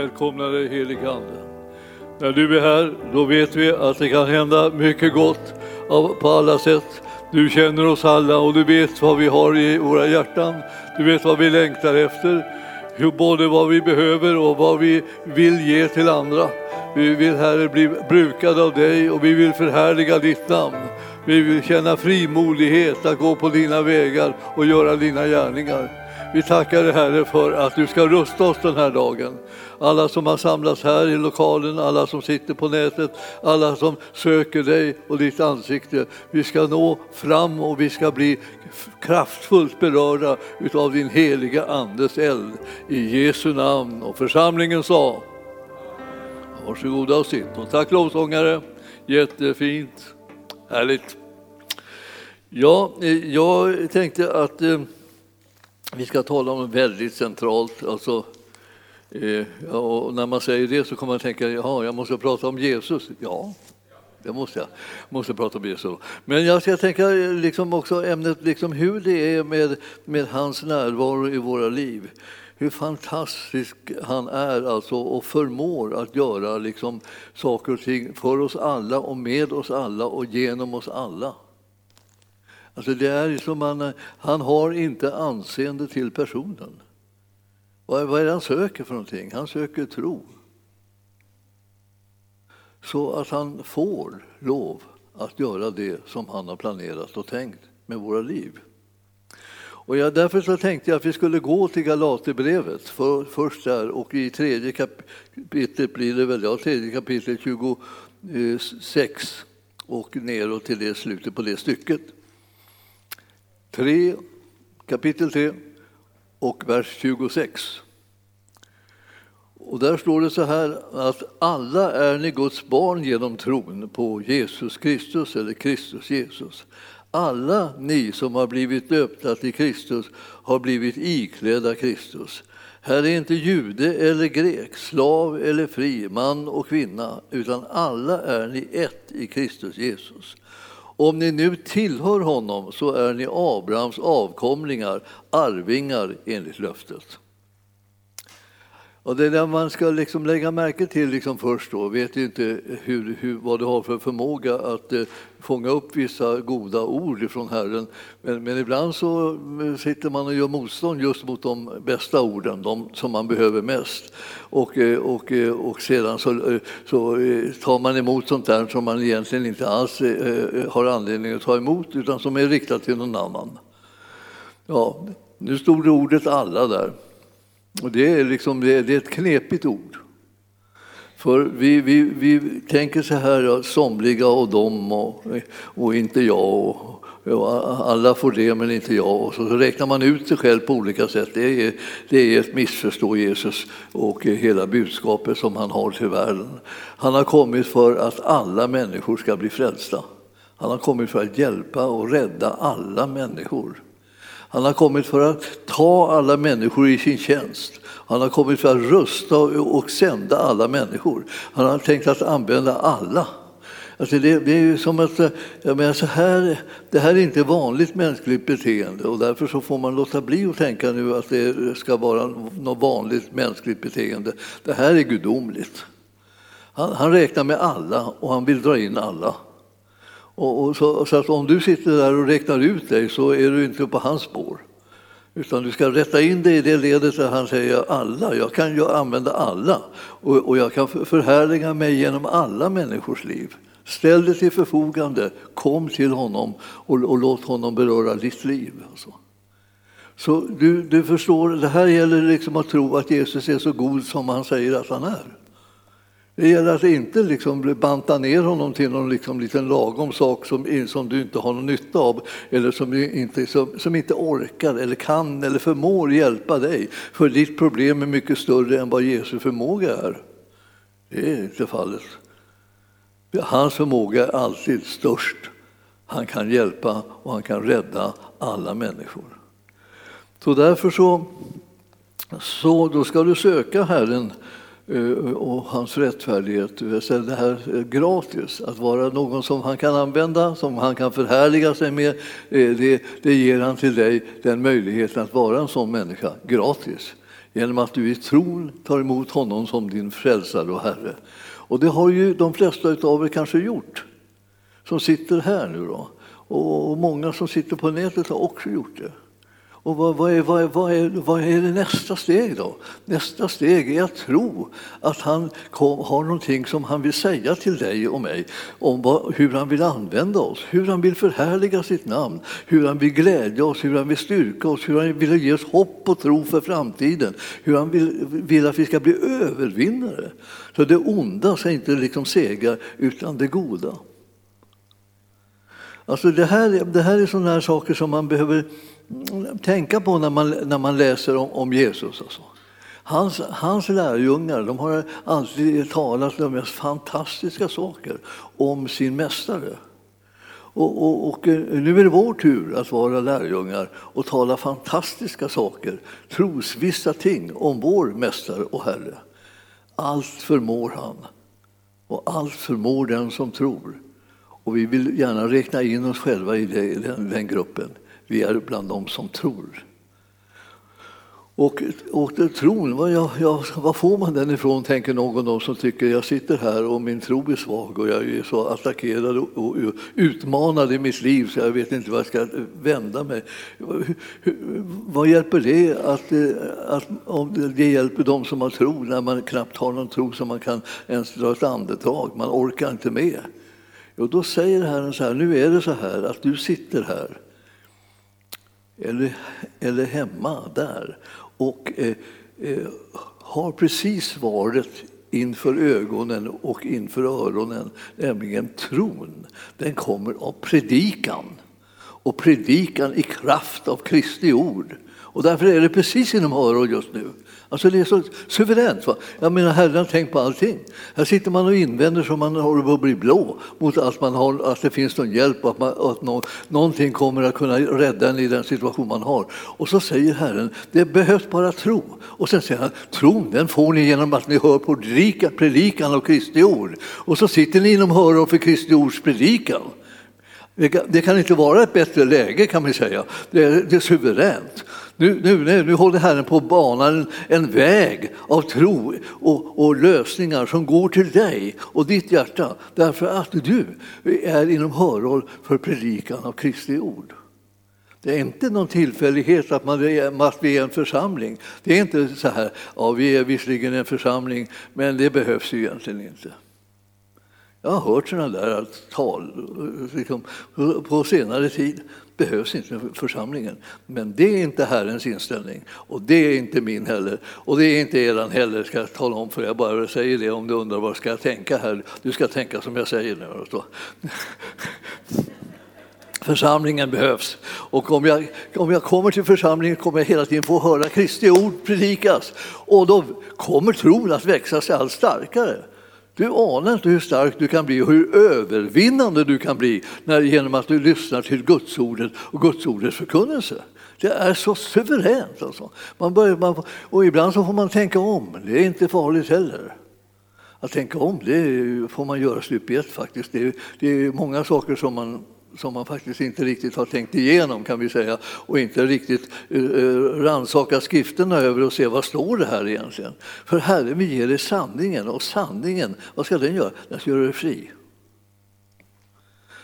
välkomnar dig helige Ande. När du är här, då vet vi att det kan hända mycket gott på alla sätt. Du känner oss alla och du vet vad vi har i våra hjärtan. Du vet vad vi längtar efter, både vad vi behöver och vad vi vill ge till andra. Vi vill Herre bli brukade av dig och vi vill förhärliga ditt namn. Vi vill känna frimodighet att gå på dina vägar och göra dina gärningar. Vi tackar dig Herre för att du ska rusta oss den här dagen. Alla som har samlats här i lokalen, alla som sitter på nätet, alla som söker dig och ditt ansikte. Vi ska nå fram och vi ska bli kraftfullt berörda utav din heliga Andes eld. I Jesu namn. Och församlingen sa Varsågoda och sitt. Och tack lovsångare, jättefint, härligt. Ja, eh, jag tänkte att eh, vi ska tala om något väldigt centralt. Alltså, eh, och när man säger det så kommer man tänka, ja, jag måste prata om Jesus. Ja, det måste jag. måste prata om Jesus. Men jag ska tänka eh, liksom också ämnet liksom hur det är med, med hans närvaro i våra liv. Hur fantastisk han är alltså och förmår att göra liksom saker och ting för oss alla och med oss alla och genom oss alla. Alltså det är som han, eh, han har inte anseende till personen. Vad, vad är det han söker för någonting? Han söker tro. Så att han får lov att göra det som han har planerat och tänkt med våra liv. Och jag, därför så tänkte jag att vi skulle gå till Galaterbrevet för, först där och i tredje kapitlet blir det väl, ja, tredje kapitlet 26 eh, och neråt till det slutet på det stycket. 3, kapitel 3 och vers 26. Och där står det så här att alla är ni Guds barn genom tron på Jesus Kristus eller Kristus Jesus. Alla ni som har blivit döpta till Kristus har blivit iklädda Kristus. Här är inte jude eller grek, slav eller fri, man och kvinna, utan alla är ni ett i Kristus Jesus. Om ni nu tillhör honom så är ni Abrahams avkomlingar, arvingar enligt löftet. Och det är det man ska liksom lägga märke till liksom först. Då. vet inte hur, hur, vad du har för förmåga att eh, fånga upp vissa goda ord från Herren. Men, men, ibland så eh, sitter man och gör motstånd just mot de bästa orden, de som man behöver mest. Och, eh, och, eh, och sedan så, så tar man emot sånt där som man egentligen inte alls har anledning att ta emot utan som är riktat till någon annan. Ja, nu stod det ordet alla där. Och det är, liksom, det är ett knepigt ord. För vi, vi, vi tänker så här, somliga och dem och, och inte jag. Och, och alla får det men inte jag. Och så, så räknar man ut sig själv på olika sätt. Det är, det är ett missförstå Jesus och hela budskapet som han har till världen. Han har kommit för att alla människor ska bli frälsta. Han har kommit för att hjälpa och rädda alla människor. Han har kommit för att ta alla människor i sin tjänst. Han har kommit för att rusta och sända alla människor. Han har tänkt att använda alla. Alltså det, det, är ju som att jag menar, så här, det här är inte vanligt mänskligt beteende och därför så får man låta bli att tänka nu att det ska vara något vanligt mänskligt beteende. Det här är gudomligt. Han, han räknar med alla och han vill dra in alla. Och, och så, så, att om du sitter där och räknar ut dig så är du inte på hans spår. Utan du ska rätta in dig i det ledet där han säger alla. Jag kan ju använda alla och, och jag kan förhärliga mig genom alla människors liv. Ställ dig till förfogande, kom till honom och, och låt honom beröra ditt liv. Alltså. Så du, du förstår, det här gäller liksom att tro att Jesus är så god som han säger att han är. Det gäller att inte liksom banta ner honom till någon liksom liten lagom sak som, som du inte har någon nytta av eller som inte, som, som inte orkar eller kan eller förmår hjälpa dig. För ditt problem är mycket större än vad Jesu förmåga är. Det är inte fallet. Hans förmåga är alltid störst. Han kan hjälpa och han kan rädda alla människor. Så därför så, så då ska du söka Herren Eh, och hans rättfärdighet. Det här eh, gratis, att vara någon som han kan använda, som han kan förhärliga sig med. Eh, det, det ger han till dig den möjligheten att vara en sån människa, gratis. genom att du i tron tar emot honom som din frälsare och Herre. Och det har ju de flesta av er kanske gjort, som sitter här nu då. Och många som sitter på nätet har också gjort det. Och vad, vad, är, vad, är, vad, är, vad är det nästa steg då? Nästa steg är att tro att han kom, har någonting som han vill säga till dig och mig om vad, hur han vill använda oss, hur han vill förhärliga sitt namn, hur han vill glädja oss, hur han vill styrka oss, hur han vill ge oss hopp och tro för framtiden, hur han vill, vill att vi ska bli övervinnare. Så det onda ska inte liksom segra, utan det goda. Alltså det, här, det här är sådana här saker som man behöver tänka på när man, när man läser om, om Jesus. Alltså. Hans, hans lärjungar de har alltid talat de mest fantastiska saker om sin mästare. Och, och, och, eh, nu är det vår tur att vara lärjungar och tala fantastiska saker, trosvissa ting om vår mästare och Herre. Allt förmår han, och allt förmår den som tror. Och vi vill gärna räkna in oss själva i den, den gruppen. Vi är bland dem som tror. Och, och tron, vad, jag, jag, vad får man den ifrån, tänker någon av som tycker jag sitter här och min tro är svag och jag är så attackerad och, och utmanad i mitt liv så jag vet inte vad jag ska vända mig. Vad hjälper det att, att om det hjälper de som har tro när man knappt har någon tro som man kan ens dra ett andetag, man orkar inte med. Och då säger Herren så här, nu är det så här att du sitter här eller, eller hemma där och eh, eh, har precis svaret inför ögonen och inför öronen, nämligen tron. Den kommer av predikan och predikan i kraft av Kristi ord. Och därför är det precis inom öron just nu. Alltså det är så suveränt. Va? Jag menar, Herren har tänkt på allting. Här sitter man och invänder som man håller på att bli blå mot att, man har, att det finns någon hjälp och att, man, att någon, någonting kommer att kunna rädda en i den situation man har. Och så säger Herren, det behövs bara tro. Och sen säger han, tron den får ni genom att ni hör på predikan av Kristi ord. Och så sitter ni inom höror för Kristi ords predikan. Det kan inte vara ett bättre läge kan man säga. Det är, det är suveränt. Nu, nu, nu håller Herren på att bana en, en väg av tro och, och, lösningar som går till dig och ditt hjärta därför att du är inom hörhåll för predikan av Kristi ord. Det är inte någon tillfällighet att, man att vi är en församling. Det är inte så här, ja vi är visserligen en församling men det behövs ju egentligen inte. Jag har hört sådana där tal liksom, på senare tid. behövs inte församlingen. Men det är inte Herrens inställning och det är inte min heller. Och det är inte eran heller, ska jag tala om för jag bara säger det om du undrar vad ska jag tänka här. Du ska tänka som jag säger nu. Alltså. Församlingen behövs. Och om jag, om jag kommer till församlingen kommer jag hela tiden få höra Kristi ord predikas. Och då kommer tron att växa sig allt starkare. Du anar inte hur stark du kan bli och hur övervinnande du kan bli när, genom att du lyssnar till Gudsordet och Gudsordets förkunnelse. Det är så suveränt. Alltså. Man börjar, man, och ibland så får man tänka om. Det är inte farligt heller. Att tänka om det får man göra stup i ett faktiskt. Det är, det är många saker som man som man faktiskt inte riktigt har tänkt igenom kan vi säga och inte riktigt uh, rannsaka skrifterna över och se vad står det här egentligen. För Herren vi ger dig sanningen och sanningen, vad ska den göra? Den ska göra dig fri.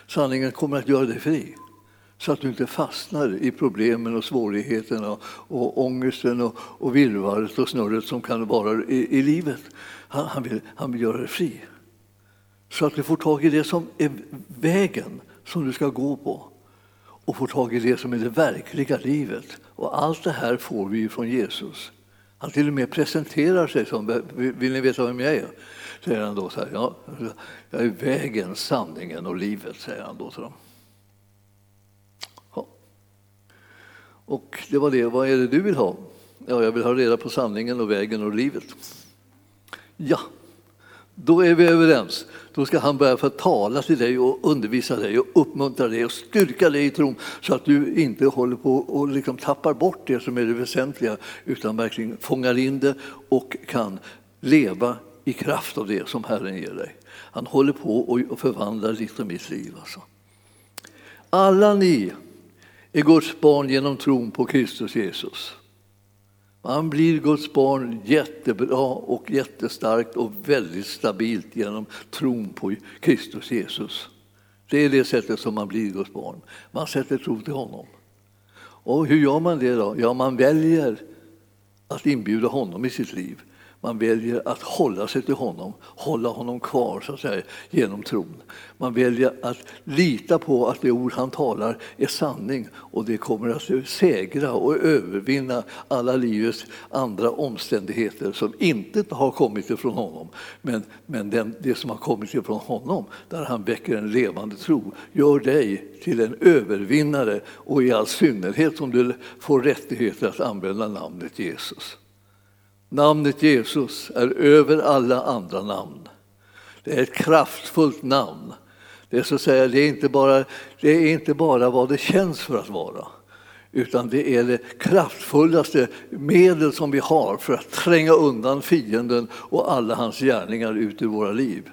Sanningen kommer att göra dig fri så att du inte fastnar i problemen och svårigheterna och ångesten och, och virrvarret och snurret som kan vara i, i livet. Han, han, vill, han vill göra dig fri. Så att du får tag i det som är vägen som du ska gå på och få tag i det som är det verkliga livet. Och allt det här får vi från Jesus. Han till och med presenterar sig som, vill ni veta vem jag är? Säger han då så här, ja, jag är vägen, sanningen och livet, säger han då till dem. Ja. Och det var det, vad är det du vill ha? Ja, jag vill ha reda på sanningen och vägen och livet. Ja, då är vi överens. Då ska han börja få tala till dig och undervisa dig och uppmuntra dig och styrka dig i tron så att du inte håller på och liksom tappar bort det som är det väsentliga utan verkligen fångar in det och kan leva i kraft av det som Herren ger dig. Han håller på och förvandlar ditt och mitt liv. Alltså. Alla ni är Guds barn genom tron på Kristus Jesus. Man blir Guds barn jättebra och jättestarkt och väldigt stabilt genom tron på Kristus Jesus. Det är det sättet som man blir Guds barn. Man sätter tro till honom. Och hur gör man det då? Ja, man väljer att inbjuda honom i sitt liv. Man väljer att hålla sig till honom, hålla honom kvar så att säga, genom tron. Man väljer att lita på att det ord han talar är sanning och det kommer att segra och övervinna alla livets andra omständigheter som inte har kommit ifrån honom. Men, men den, det som har kommit ifrån honom, där han väcker en levande tro, gör dig till en övervinnare och i all synnerhet om du får rättigheter att använda namnet Jesus. Namnet Jesus är över alla andra namn. Det är ett kraftfullt namn. Det är, så att säga, det är, inte bara, det är inte bara vad det känns för att vara utan det är det kraftfullaste medel som vi har för att tränga undan fienden och alla hans gärningar ut ur våra liv.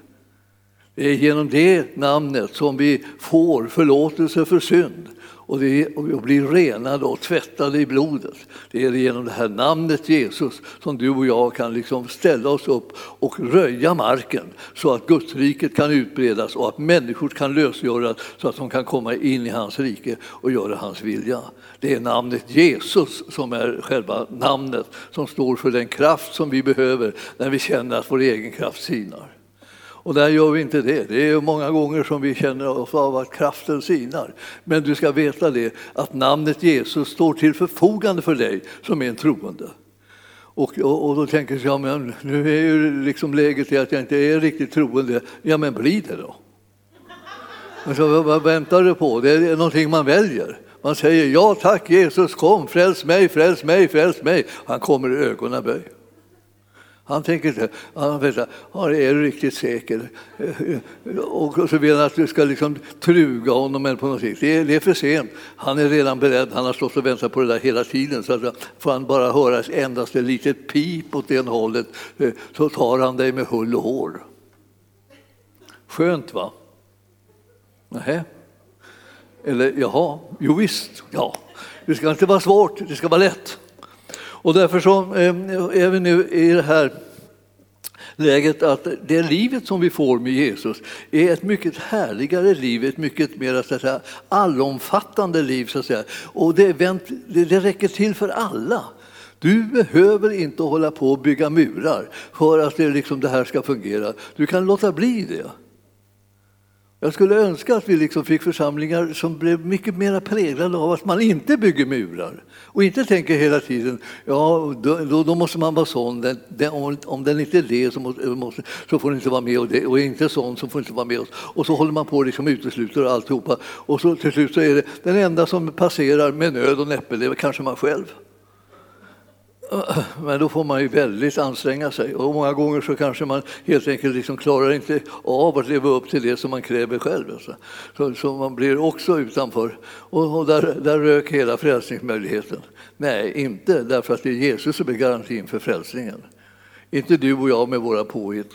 Det är genom det namnet som vi får förlåtelse för synd och vi blir renade och tvättade i blodet. Det är genom det här namnet Jesus som du och jag kan liksom ställa oss upp och röja marken så att Gudsriket kan utbredas och att människor kan lösgöras så att de kan komma in i hans rike och göra hans vilja. Det är namnet Jesus som är själva namnet som står för den kraft som vi behöver när vi känner att vår egen kraft sinar. Och där gör vi inte det. Det är många gånger som vi känner oss av att kraften sinar. Men du ska veta det, att namnet Jesus står till förfogande för dig som är en troende. Och, och, och då tänker jag, men nu är ju liksom läget att jag inte är riktigt troende. Ja, men bli det då. Men så, vad väntar du på? Det är någonting man väljer. Man säger ja tack Jesus, kom, fräls mig, fräls mig, fräls mig. Han kommer i ögonaböj. Han tänker inte, han vet, är du riktigt säker? Och så vill han att du ska liksom truga honom eller på något sätt. Det är, det är för sent. Han är redan beredd, han har stått och väntat på det där hela tiden. Så att får han bara höra endast ett litet pip åt det hållet eh, så tar han dig med hull och hår. Skönt va? Nähä? Eller jaha, jo visst, ja. Det ska inte vara svårt, det ska vara lätt. Och därför så ehm, är vi nu i det här läget att det livet som vi får med Jesus är ett mycket härligare liv, ett mycket mer så att säga, allomfattande liv. Så att säga. Och det, det räcker till för alla. Du behöver inte hålla på och bygga murar för att det, liksom, det här ska fungera. Du kan låta bli det. Jag skulle önska att vi liksom fick församlingar som blev mycket mer präglade av att man inte bygger murar och inte tänker hela tiden ja, då, då måste man vara sån, den, den, om den inte är det så, eh, måste, så får den inte vara med och, det, och inte sån så får den inte vara med oss. Och så håller man på och liksom utesluter alltihopa och så till slut så är det den enda som passerar med nöd och näppe, det är kanske man själv. Ah, men då får man ju väldigt anstränga sig och många gånger så kanske man helt enkelt liksom klarar inte av att leva upp till det som man kräver själv. Alltså. Så, så man blir också utanför och, och där, där rök hela frälsningsmöjligheten. Nej, inte därför att det är Jesus som är garantin för frälsningen. Inte du och jag med våra påhitt.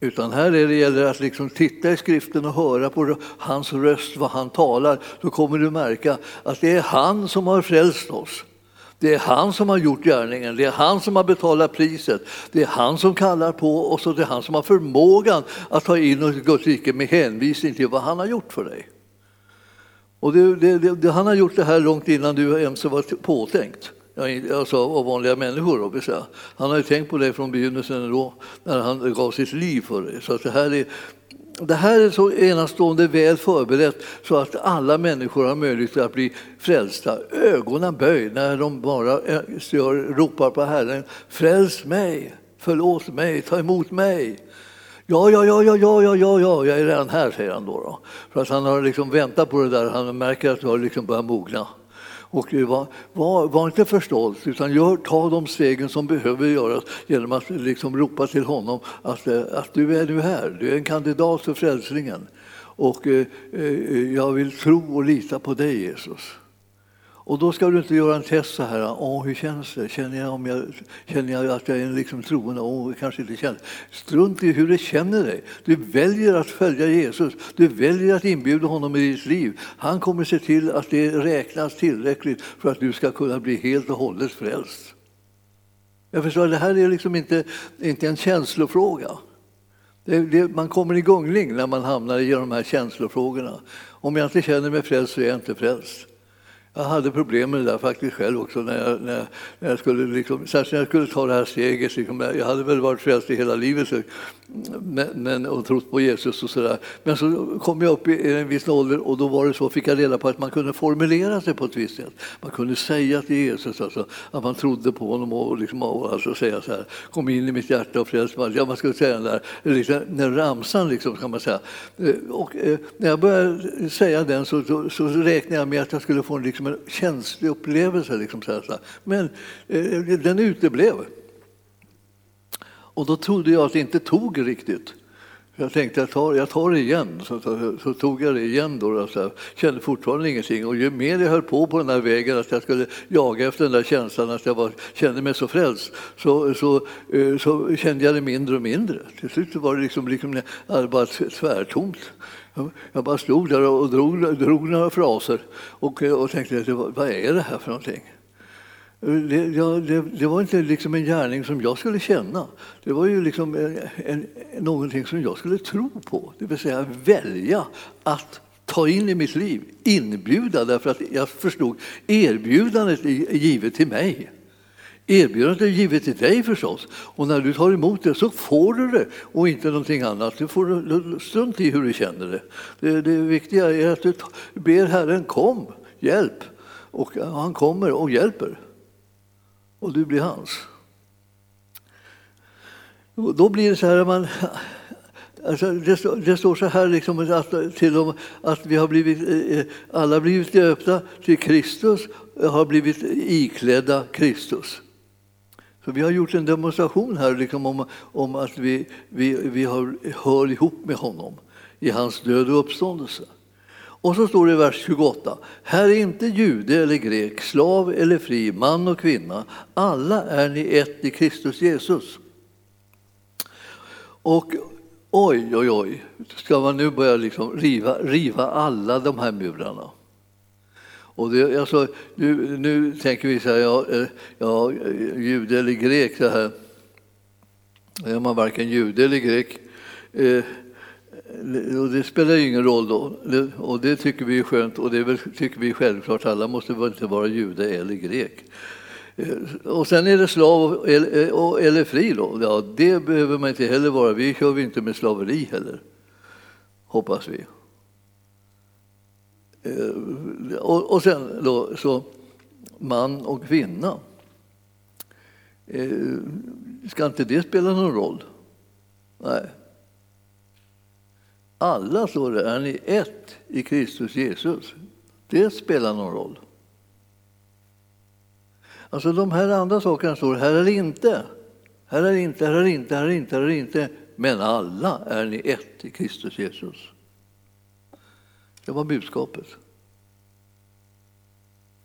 Utan här är det gäller att liksom titta i skriften och höra på hans röst, vad han talar. Då kommer du märka att det är han som har frälst oss. Det är han som har gjort gärningen, det är han som har betalat priset. Det är han som kallar på oss och det är han som har förmågan att ta in oss i Guds rike med hänvisning till vad han har gjort för dig. Och det, det, det, han har gjort det här långt innan du ens var påtänkt. Alltså av vanliga människor. Då, han har ju tänkt på dig från begynnelsen då, när han gav sitt liv för dig. Så det här är det här är så enastående väl förberett så att alla människor har möjlighet att bli frälsta. Ögonen böj när de bara eh, ropar på Herren. Fräls mig, förlåt mig, ta emot mig. Ja, ja, ja, ja, ja, ja, ja, ja, jag är redan här, säger han då. då. För att han har liksom väntat på det där, han märker att du har liksom börjat mogna. Och var, var, var, inte för stolt, utan gör, ta de stegen som behöver göras genom att liksom ropa till honom att, eh, att du är nu här, du är en kandidat för frälsningen. Och eh, eh jag vill tro och lita på dig, Jesus. Och då ska du inte göra en test så här, Åh, hur känns det? Känner jag, om jag, känner jag att jag är liksom troende? Åh, kanske inte känns. Strunt i hur du känner dig. Du väljer att följa Jesus. Du väljer att inbjuda honom i ditt liv. Han kommer se till att det räknas tillräckligt för att du ska kunna bli helt och hållet frälst. Jag förstår, det här är liksom inte, inte en känslofråga. Det, det, man kommer i gungning när man hamnar i de här känslofrågorna. Om jag inte känner mig frälst så är jag inte frälst. Jag hade problem med det där faktiskt själv också, när jag, när jag, när jag skulle, liksom, särskilt när jag skulle ta det här steget. Liksom, jag hade väl varit frälst i hela livet men, men, och trott på Jesus och sådär. Men så kom jag upp i en viss ålder och då var det så, fick jag reda på att man kunde formulera sig på ett visst sätt. Man kunde säga till Jesus alltså, att man trodde på honom och, liksom, och alltså säga så här, kom in i mitt hjärta och fräls mig. Ja, man skulle säga den där, liksom, den ramsan liksom, kan man säga. Eh, och, eh, när jag började säga den så, så, så räknade jag med att jag skulle få en liksom, en känslig upplevelse. Liksom, så här, Men eh, den uteblev. Och då trodde jag att det inte tog riktigt. Jag tänkte jag tar, jag tar det igen. Så, så, så tog jag det igen. Då, och Jag kände fortfarande ingenting. Och ju mer jag höll på på den här vägen, att jag skulle jaga efter den där känslan att jag var, kände mig så frälst, så, så, eh, så kände jag det mindre och mindre. Till slut var det liksom, liksom bara tvärtomt. Jag bara stod där och drog, drog några fraser och, och tänkte, vad är det här för någonting? Det, ja, det, det, var inte liksom en gärning som jag skulle känna. Det var ju liksom en, en, någonting som jag skulle tro på. Det vill säga välja att ta in i mitt liv, inbjuda därför att jag förstod erbjudandet är givet till mig. Erbjudandet är givet till dig förstås. Och när du tar emot det så får du det och inte någonting annat. Du får strunt i hur du känner det. Det, det viktiga är att du ber Herren kom, hjälp. Och han kommer och hjälper. Och du blir hans. Och då blir det så här att man Alltså det, står, det, står så här liksom att, till dem, att vi har blivit, eh, eh, alla blivit döpta till Kristus, har blivit iklädda Kristus. För vi har gjort en demonstration här liksom om, om att vi, vi, vi har, hör ihop med honom i hans död och uppståndelse. Och så står det i vers 28. Här är inte jude eller grek, slav eller fri, man och kvinna. Alla är ni ett i Kristus Jesus. Och oj, oj, oj, ska man nu börja liksom riva, riva alla de här murarna? Och det, alltså, nu, nu tänker vi så här, ja, eh, ja, jude eller grek, så här. är man varken jude eller grek. Eh, och det spelar ju ingen roll då. Och det tycker vi är skönt och det väl, tycker vi självklart. Alla måste inte vara jude eller grek. Eh, och sen är det slav eller, eh, eller fri då. Ja, det behöver man inte heller vara. Vi kör vi inte med slaveri heller. Hoppas vi. Eh, och, och sen då så man och kvinna. Eh, ska inte det spela någon roll? Nej. Alla, står det, är ni ett i Kristus Jesus. Det spelar någon roll. Alltså de här andra sakerna står här är det inte. Här är det inte, här är det inte, här är det inte, här är det inte. Men alla är ni ett i Kristus Jesus. Det var budskapet.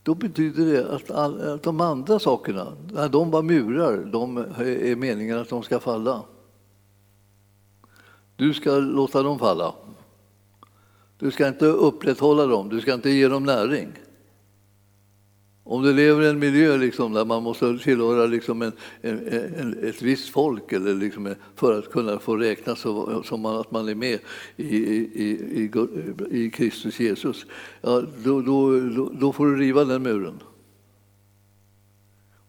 Då betyder det att, all, att de andra sakerna, när de var murar, de är meningen att de ska falla. Du ska låta dem falla. Du ska inte upprätthålla dem, du ska inte ge dem näring. Om du lever i en miljö liksom, där man måste tillhöra liksom en, en, en, ett visst folk eller liksom för att kunna få räknas som att man är med i, i, i, i Kristus Jesus, ja, då, då, då, får du riva den muren.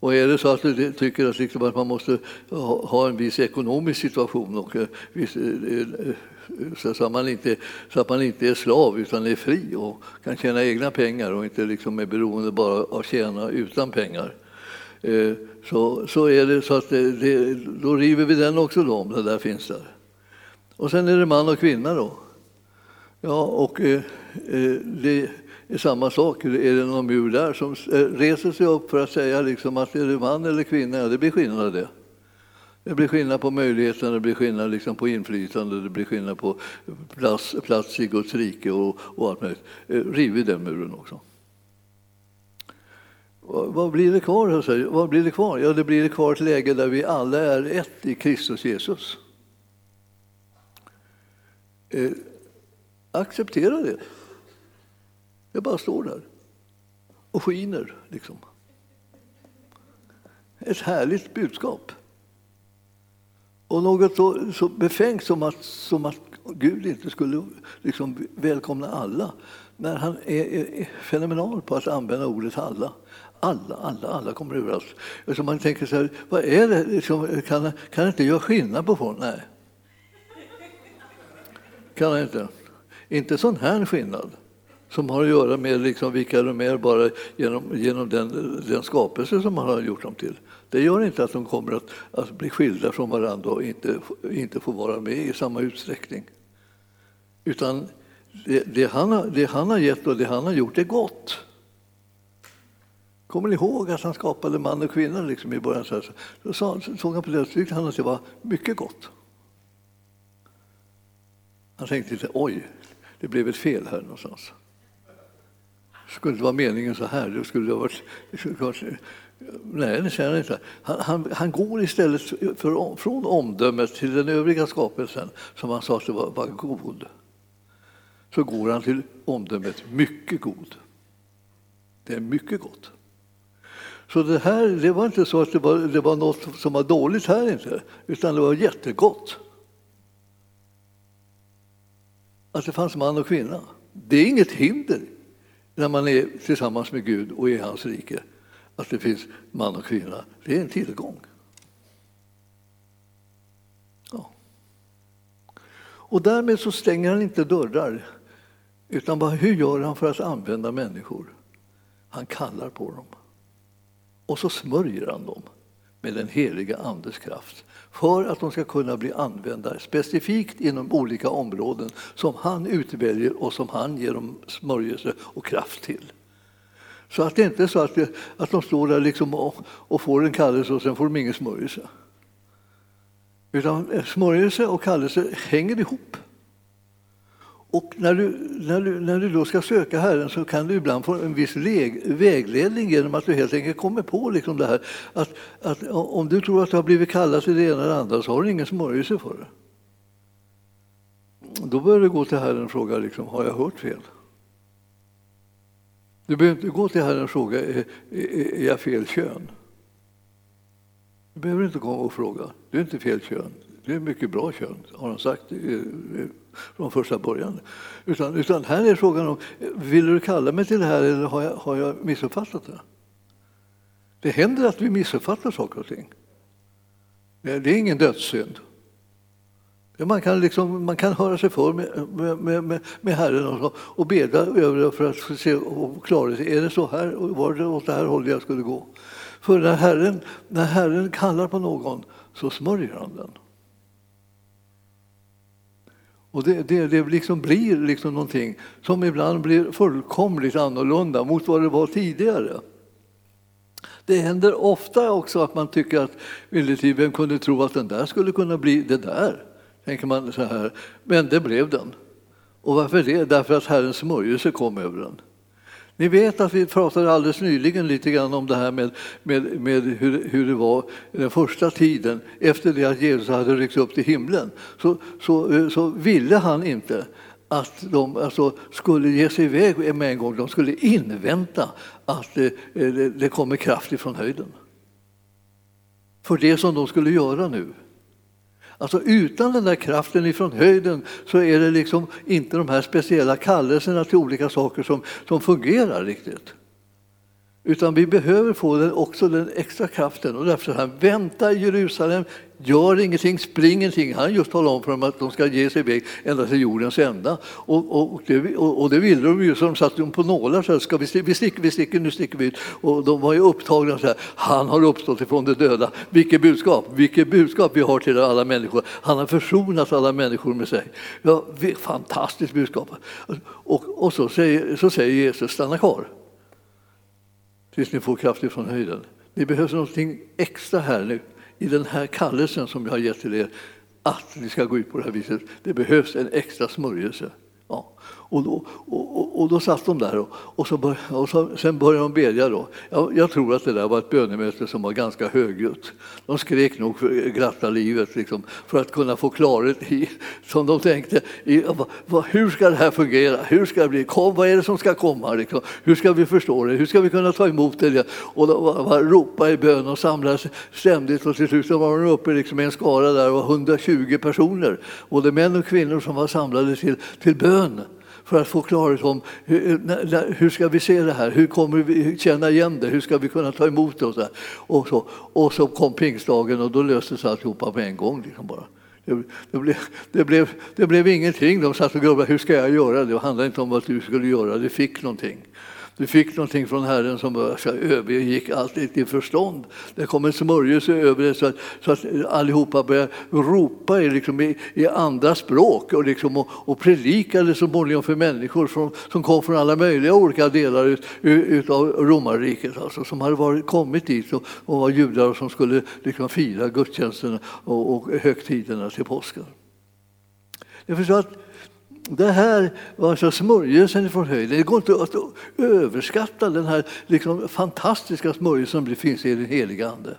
Och är det så att du tycker att, liksom att man måste ha en viss ekonomisk situation och eh, viss, eh, eh så att, man inte, så att man inte är slav utan är fri och kan tjäna egna pengar och inte liksom är beroende bara av att tjäna utan pengar. Eh, så, så är det så att det, det, då river vi den också då, om det där finns där. Och sen är det man och kvinna då. Ja, och eh, eh det är samma sak. Är det någon mur där som reser sig upp för att säga liksom att är det man eller kvinna, ja, det blir skillnad det. Det blir skillnad på möjligheterna, det blir skillnad liksom på inflytande, det blir skillnad på plats, plats i Guds rike och, och allt möjligt. Eh, riv vi den muren också. Vad blir det kvar? Alltså? Vad blir det kvar? Ja, det blir kvar ett läge där vi alla är ett i Kristus Jesus. Eh, acceptera det. Jag bara står där och skiner. Liksom. Ett härligt budskap. Och något så, så befängt som att, som att Gud inte skulle liksom välkomna alla när han är, är fenomenal på att använda ordet alla. Alla, alla, alla kommer överallt. Så man tänker så här, vad är det? Liksom, kan, kan inte göra skillnad på folk? Nej. Kan han inte. Inte sån här skillnad som har att göra med liksom vilka de är bara genom, genom den, den skapelse som man har gjort dem till. Det gör inte att de kommer att, att bli skilda från varandra och inte, inte få vara med i samma utsträckning. Utan det, det, han har, det han har gett och det han har gjort är gott. Kommer ni ihåg att han skapade man och kvinna liksom i början? Så, så, så såg han på det tyckte han att det var mycket gott. Han tänkte lite, oj, det blev ett fel här någonstans. Skulle det vara meningen så här, då skulle det ha varit... Nej, det känner jag inte. Han, han, han går istället för, från omdömet till den övriga skapelsen som han sa att det var, var god. Så går han till omdömet mycket god. Det är mycket gott. Så det här, det var inte så att det var, det var något som var dåligt här inte, utan det var jättegott. Att det fanns man och kvinna. Det är inget hinder när man är tillsammans med Gud och i hans rike, att det finns man och kvinna. Det är en tillgång. Ja. Och därmed så stänger han inte dörrar, utan bara, hur gör han för att använda människor? Han kallar på dem. Och så smörjer han dem med den heliga Andes kraft för att de ska kunna bli använda specifikt inom olika områden som han utväljer och som han ger dem smörjelse och kraft till. Så att det inte är så att, det, att de står där liksom och, och, får en kallelse och sen får de ingen smörjelse. Utan smörjelse och kallelse hänger ihop. Och när du, när, du, när du då ska söka Herren så kan du ibland få en viss vägledning genom att du helt enkelt kommer på liksom det här att, att om du tror att du har blivit kallad till det ena eller andra så har du ingen smörjelse för det. Då bör du gå till Herren och fråga liksom, har jag hört fel? Du behöver inte gå till Herren och fråga är, är jag fel kön. Du behöver inte gå och fråga. Du är inte fel kön. Det är mycket bra kön, har de sagt från första början. Utan, utan här är frågan om, vill du kalla mig till det här eller har jag, har jag missuppfattat det? Det händer att vi missuppfattar saker och ting. Det är ingen dödssynd. Man kan, liksom, man kan höra sig för med, med, med, med Herren och, så, och bedja över det för att se och klara sig. Är det så här? Var det åt det här hållet jag skulle gå? För när Herren, när Herren kallar på någon så smörjer han den. Och det, det, det liksom blir liksom någonting som ibland blir fullkomligt annorlunda mot vad det var tidigare. Det händer ofta också att man tycker att vem kunde tro att den där skulle kunna bli det där? Tänker man så här. Men det blev den. Och varför det? Därför att Herrens smörjelse kom över den. Ni vet att vi pratade alldeles nyligen lite grann om det här med, med, med hur, hur det var den första tiden efter det att Jesus hade ryckt upp till himlen. Så, så, eh, så ville han inte att de alltså, skulle ge sig iväg med en gång. De skulle invänta att det, det, det kommer kraft ifrån höjden. För det som de skulle göra nu. Alltså utan den där kraften ifrån höjden så är det liksom inte de här speciella kallelserna till olika saker som, som fungerar riktigt. Utan vi behöver få den, också den extra kraften. Och därför han vänta i Jerusalem, gör ingenting, spring ingenting. Han just talar om för dem att de ska ge sig iväg ända till jordens ända. Och, och, det, och, och det ville de ju, så de satt på nålar. Så här, ska vi, vi, sticker, vi sticker, nu sticker vi ut. Och de var ju upptagna så här, han har uppstått ifrån de döda. Vilket budskap, vilket budskap vi har till alla människor. Han har försonat alla människor med sig. Ja, fantastiskt budskap. Och, och så, säger, så säger Jesus, stanna kvar tills ni får kraft ifrån höjden. Det behövs någonting extra här nu i den här kallelsen som jag har gett till er att ni ska gå ut på det här viset. Det behövs en extra smörjelse. Ja. Och då, och, och då satt de där och, och, så bör, och så, sen började de bedja. Då. Jag, jag, tror att det där var ett bönemöte som var ganska högljutt. De skrek nog för glatta livet liksom, för att kunna få klarhet i, som de tänkte, i, vad, hur ska det här fungera? Hur ska det bli? Kom, vad är det som ska komma? Liksom? Hur ska vi förstå det? Hur ska vi kunna ta emot det? Och de ropade i bön och samlades ständigt och till slut var de uppe liksom i en skara där, var 120 personer, både män och kvinnor som var samlade till, till bön för att få klarhet om hur, hur ska vi se det här, hur kommer vi känna igen det, hur ska vi kunna ta emot det och så, och så, och så kom pingstdagen och då löstes alltihopa på en gång. Liksom bara. Det, det, blev, det, blev, det blev ingenting. De satt och grubblade, hur ska jag göra? Det handlade inte om vad du skulle göra, du fick någonting. Du fick någonting från Herren som övergick allt ditt förstånd. Det kom en smörjelse över dig så att, så att allihopa började ropa i, liksom, i, i andra språk och, liksom, och, och predikade så småningom för människor som, som kom från alla möjliga olika delar ut, ut av romarriket, alltså, som hade varit, kommit dit och, och var judar och som skulle liksom, fira gudstjänsterna och, och högtiderna till påsken. Jag förstår att det här var så smörjelsen från höjden. Det går inte att överskatta den här liksom fantastiska smörjelsen som finns i den heliga Ande.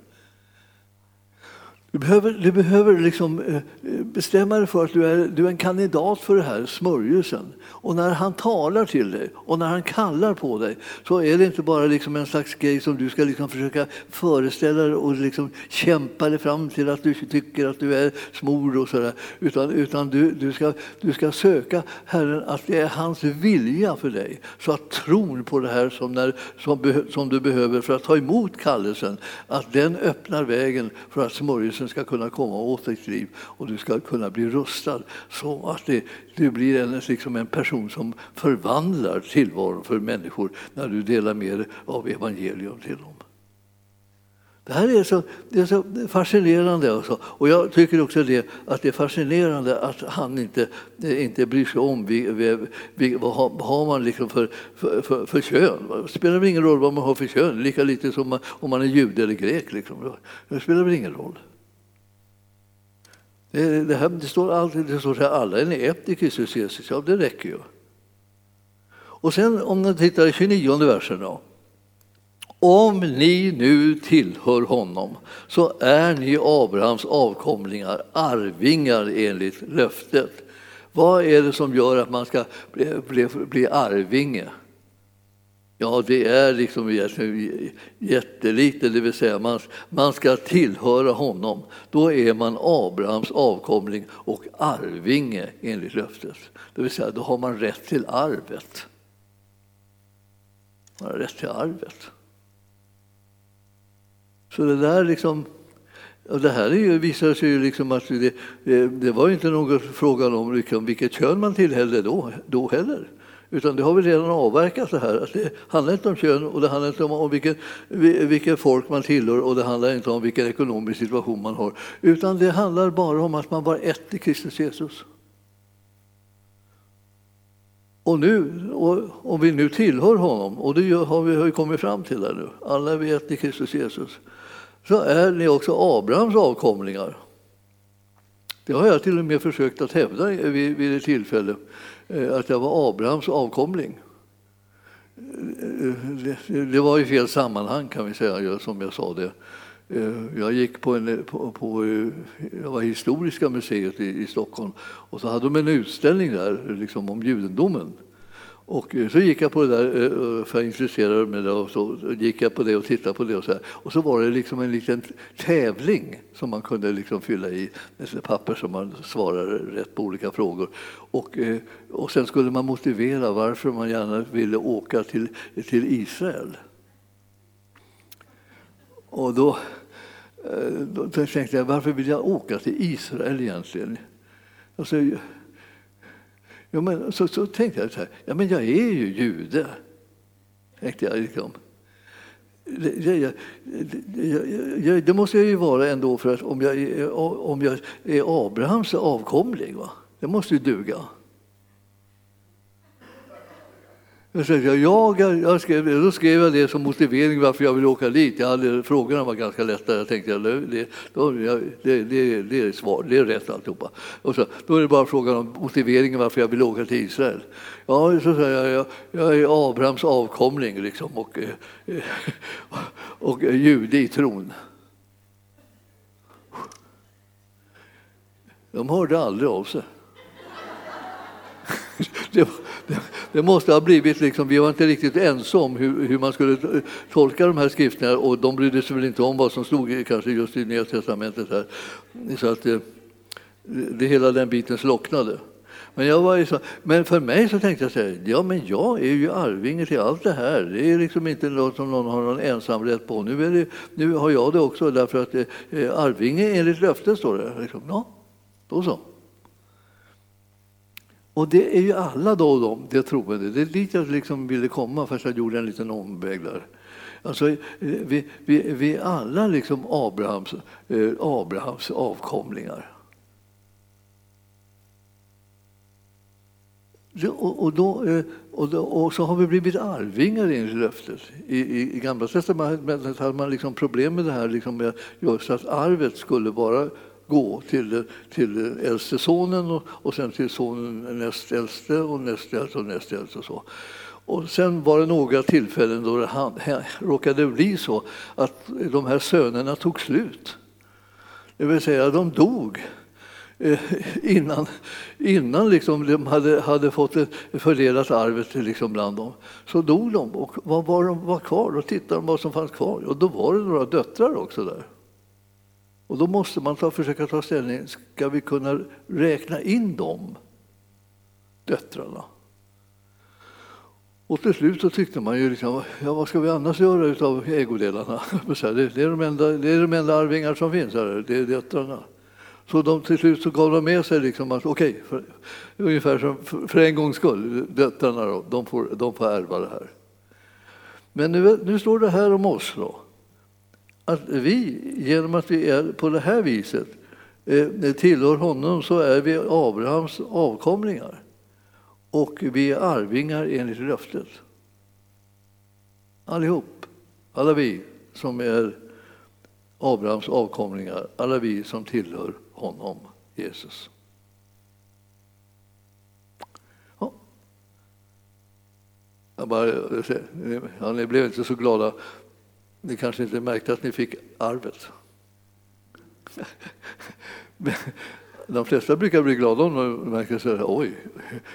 Du behöver, du behöver liksom eh, eh, bestämma dig för att du är, du är en kandidat för det här smörjelsen. Och när han talar till dig och när han kallar på dig så är det inte bara liksom en slags grej som du ska liksom försöka föreställa dig och liksom kämpa dig fram till att du tycker att du är smord och sådär. Utan, utan du, du, ska, du ska söka Herren att det är hans vilja för dig. Så att tron på det här som, när, som, som du behöver för att ta emot kallelsen, att den öppnar vägen för att smörjelsen ska kunna komma åt ditt liv och du ska kunna bli rustad så att det, du blir en, liksom en person som förvandlar tillvaron för människor när du delar med dig av evangelium till dem. Det här är så, det är så fascinerande. Också. Och jag tycker också det, att det är fascinerande att han inte, inte bryr sig om vi, vi, vi, vad har man liksom för, för, för, för kön. Det spelar väl ingen roll vad man har för kön, lika lite som man, om man är jude eller grek. Liksom. Det spelar väl ingen roll. Det, här, det står alltid det står så här, alla är ni ett i Kristus Jesus. Ja, det räcker ju. Och sen om ni tittar i 29 versen då. Om ni nu tillhör honom så är ni Abrahams avkomlingar, arvingar enligt löftet. Vad är det som gör att man ska bli, bli, bli arvinge? Ja, det är liksom jättelite, det vill säga man, man ska tillhöra honom. Då är man Abrahams avkomling och arvinge enligt löftet. Det vill säga, då har man rätt till arvet. Man har rätt till arvet. Så det där liksom... Och det här är ju, visar sig ju liksom att det, det, det var inte någon fråga om liksom vilket kön man tillhörde då, då heller. Utan det har vi redan avverkat det här. det handlar inte om kön och det handlar inte om vilket, vilken folk man tillhör och det handlar inte om vilken ekonomisk situation man har. Utan det handlar bara om att man var ett i Kristus Jesus. Och nu, och om vi nu tillhör honom, och det har vi har kommit fram till där nu, alla är vi ett i Kristus Jesus, så är ni också Abrahams avkomlingar. Det har jag till och med försökt att hävda vid, vid ett tillfälle. Eh, att jag var Abrahams avkomling. Eh, eh, det var i fel sammanhang kan vi säga, som jag sa det. Jag gick på, en, på, på jag var Historiska museet i, i Stockholm och så hade de en utställning där liksom om judendomen. Och eh, så gick jag på det där, eh, eh, för jag intresserade mig det, och så gick jag på det och tittade på det. Och så, här. och så var det liksom en liten tävling som man kunde liksom fylla i med papper som man svarade rätt på olika frågor. Och, och sen skulle man motivera varför man gärna ville åka till, till Israel. Och då, då tänkte jag, varför vill jag åka till Israel egentligen? Alltså, Jo, men, så, så tänkte jag så här, ja men jag är ju jude. Tänkte jag liksom. Det, det, det, måste jag ju vara ändå för att om jag, om jag är Abrahams avkomling, va? det måste ju duga. Jag, jag, jagar, jag skrev, då skrev jag det som motivering varför jag ville åka dit. Jag hade, frågorna var ganska lätta. Jag tänkte det, det, det, det, är svar, det är rätt alltihopa. Och så, då är det bara frågan om motiveringen varför jag vill åka till Israel. Ja, så säger jag, jag, jag är Abrahams avkomling liksom, och, och, eh, och jude i tron. De hörde aldrig av sig. Det, det, det, måste ha blivit, liksom, vi var inte riktigt ense om hur, hur, man skulle tolka de här skrifterna och de brydde sig väl inte om vad som stod kanske just i Nya Testamentet. Här. Så att det, det, hela den biten slocknade. Men, jag var så, men för mig så tänkte jag så här, ja men jag är ju arvinge till allt det här. Det är liksom inte något som någon har någon ensamrätt på. Nu, är det, nu har jag det också därför att eh, eh arvinge enligt löfte står det. Liksom, ja, då så. Och det är ju alla då de, det troende. Det är dit jag liksom ville komma fast jag gjorde en liten omväg där. Alltså, eh, vi, vi, vi är alla liksom Abrahams, eh, Abrahams avkomlingar. Och, och, då, eh, och, då, och, så har vi blivit arvingar enligt löftet. I, i, I Gamla testamentet hade man liksom problem med det här liksom med just att arvet skulle vara gå till, till äldste sonen och, och sen till sonen näst äldste och näst äldste och näst äldste. Och så. Och sen var det några tillfällen då det han, råkade bli så att de här sönerna tog slut. Det vill säga, de dog eh, innan, innan liksom de hade, hade fått fördelat arvet liksom bland dem. Så dog de och vad var de var kvar? Då tittade de vad som fanns kvar och då var det några döttrar också där. Och då måste man ta, försöka ta ställning, ska vi kunna räkna in de döttrarna? Och till slut så tyckte man ju, liksom, ja, vad ska vi annars göra av ägodelarna? Det är de enda, det är de enda arvingar som finns här, det är döttrarna. Så de, till slut så gav de med sig liksom att okej, okay, ungefär som för, för, en gångs skull, döttrarna då, de får, de får ärva det här. Men nu, nu står det här om oss då att vi, genom att vi är på det här viset, eh, tillhör honom så är vi Abrahams avkomlingar. Och vi är arvingar enligt löftet. Allihop. Alla vi som är Abrahams avkomlingar, alla vi som tillhör honom, Jesus. Jag bara, ja, ni blev inte så glada ni kanske inte märkte att ni fick arvet. De flesta brukar bli glada om de märker så här, oj,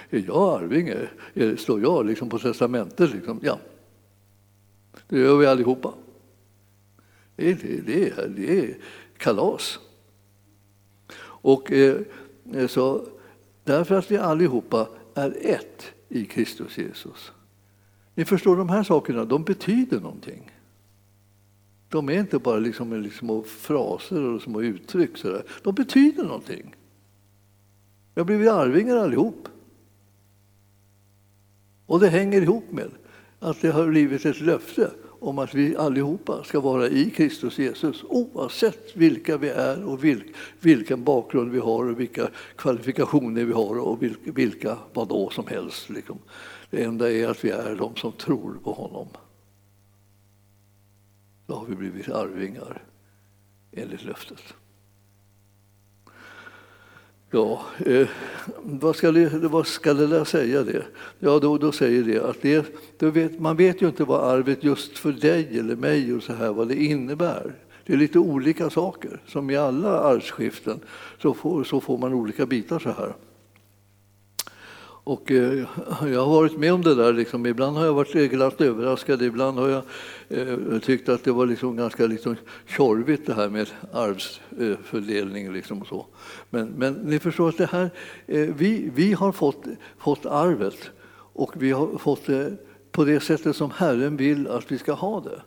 är jag arvinge? Står jag liksom på testamentet? Liksom? Ja, det gör vi allihopa. Det är, det är, det är kalas. Och eh, så, därför att vi allihopa är ett i Kristus Jesus. Ni förstår, de här sakerna de betyder någonting. De är inte bara liksom, liksom, små fraser och små uttryck. Så där. De betyder någonting. Vi har blivit arvingar allihop. Och det hänger ihop med att det har blivit ett löfte om att vi allihopa ska vara i Kristus Jesus oavsett vilka vi är och vilken bakgrund vi har och vilka kvalifikationer vi har och vilka vadå som helst. Liksom. Det enda är att vi är de som tror på honom då har vi blivit arvingar enligt löftet. Ja, eh, vad, ska det, vad ska det där säga det? Ja, då, då säger det att det, då vet, man vet ju inte vad arvet just för dig eller mig och så här, vad det innebär. Det är lite olika saker. Som i alla arvsskiften så får, så får man olika bitar så här. Och eh, jag har varit med om det där. Liksom. Ibland har jag varit glatt överraskad, ibland har jag eh, tyckt att det var liksom ganska liksom tjorvigt det här med arvsfördelning. Eh, liksom och så. Men, men ni förstår att det här, eh, vi, vi har fått, fått arvet och vi har fått det på det sättet som Herren vill att vi ska ha det.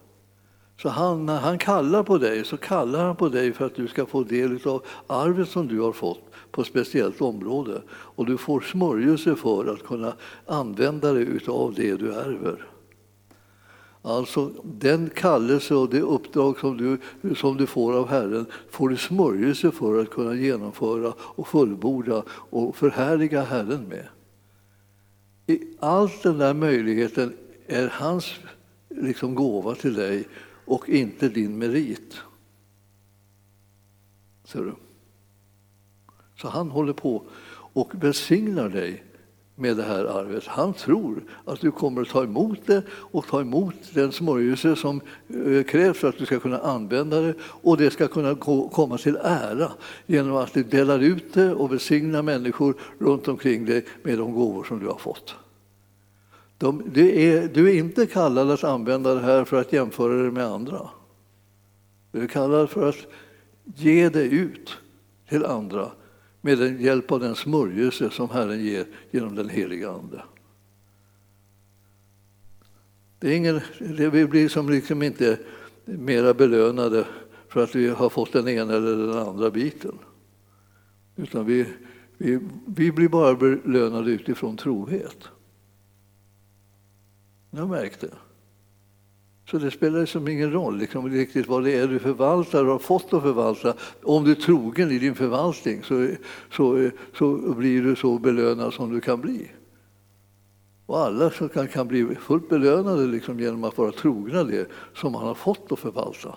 Så han, när han kallar på dig så kallar han på dig för att du ska få del av arvet som du har fått på ett speciellt område. Och du får smörjelse för att kunna använda dig av det du ärver. Alltså den kallelse och det uppdrag som du, som du får av Herren får du smörjelse för att kunna genomföra och fullborda och förhärliga Herren med. Allt den där möjligheten är hans liksom, gåva till dig och inte din merit. Ser du? Så han håller på och välsignar dig med det här arvet. Han tror att du kommer att ta emot det och ta emot den smörjelse som eh, krävs för att du ska kunna använda det och det ska kunna komma till ära genom att du delar ut det och välsignar människor runt omkring dig med de gåvor som du har fått. De, är, du är inte kallad att använda det här för att jämföra det med andra. Du är kallad för att ge det ut till andra med den hjälp av den smörjelse som Herren ger genom den heliga Ande. Det är ingen, det vi blir som liksom inte mera belönade för att vi har fått den ena eller den andra biten. Utan vi, vi, vi blir bara belönade utifrån trohet. Jag märkte det. Så det spelar liksom ingen roll liksom, riktigt vad det är du förvaltar och har fått att förvalta. Om du är trogen i din förvaltning så, så, så blir du så belönad som du kan bli. Och alla kan, kan bli fullt belönade liksom genom att vara trogna det som man har fått att förvalta.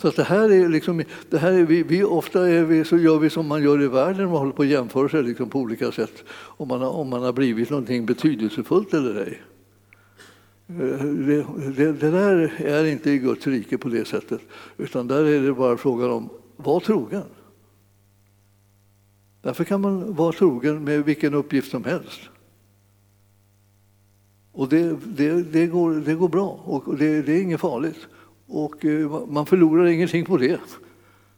Så att det här är liksom, det här är vi, vi ofta är vi, så gör vi som man gör i världen, man håller på att jämföra sig liksom på olika sätt om man, har, om man har blivit någonting betydelsefullt eller ej. Eh, det, det, det, där är inte i Guds rike på det sättet, utan där är det bara frågan om var trogen. Därför kan man vara trogen med vilken uppgift som helst. Och det, det, det, går, det går bra och det, det är inget farligt. Och eh, man förlorar ingenting på det.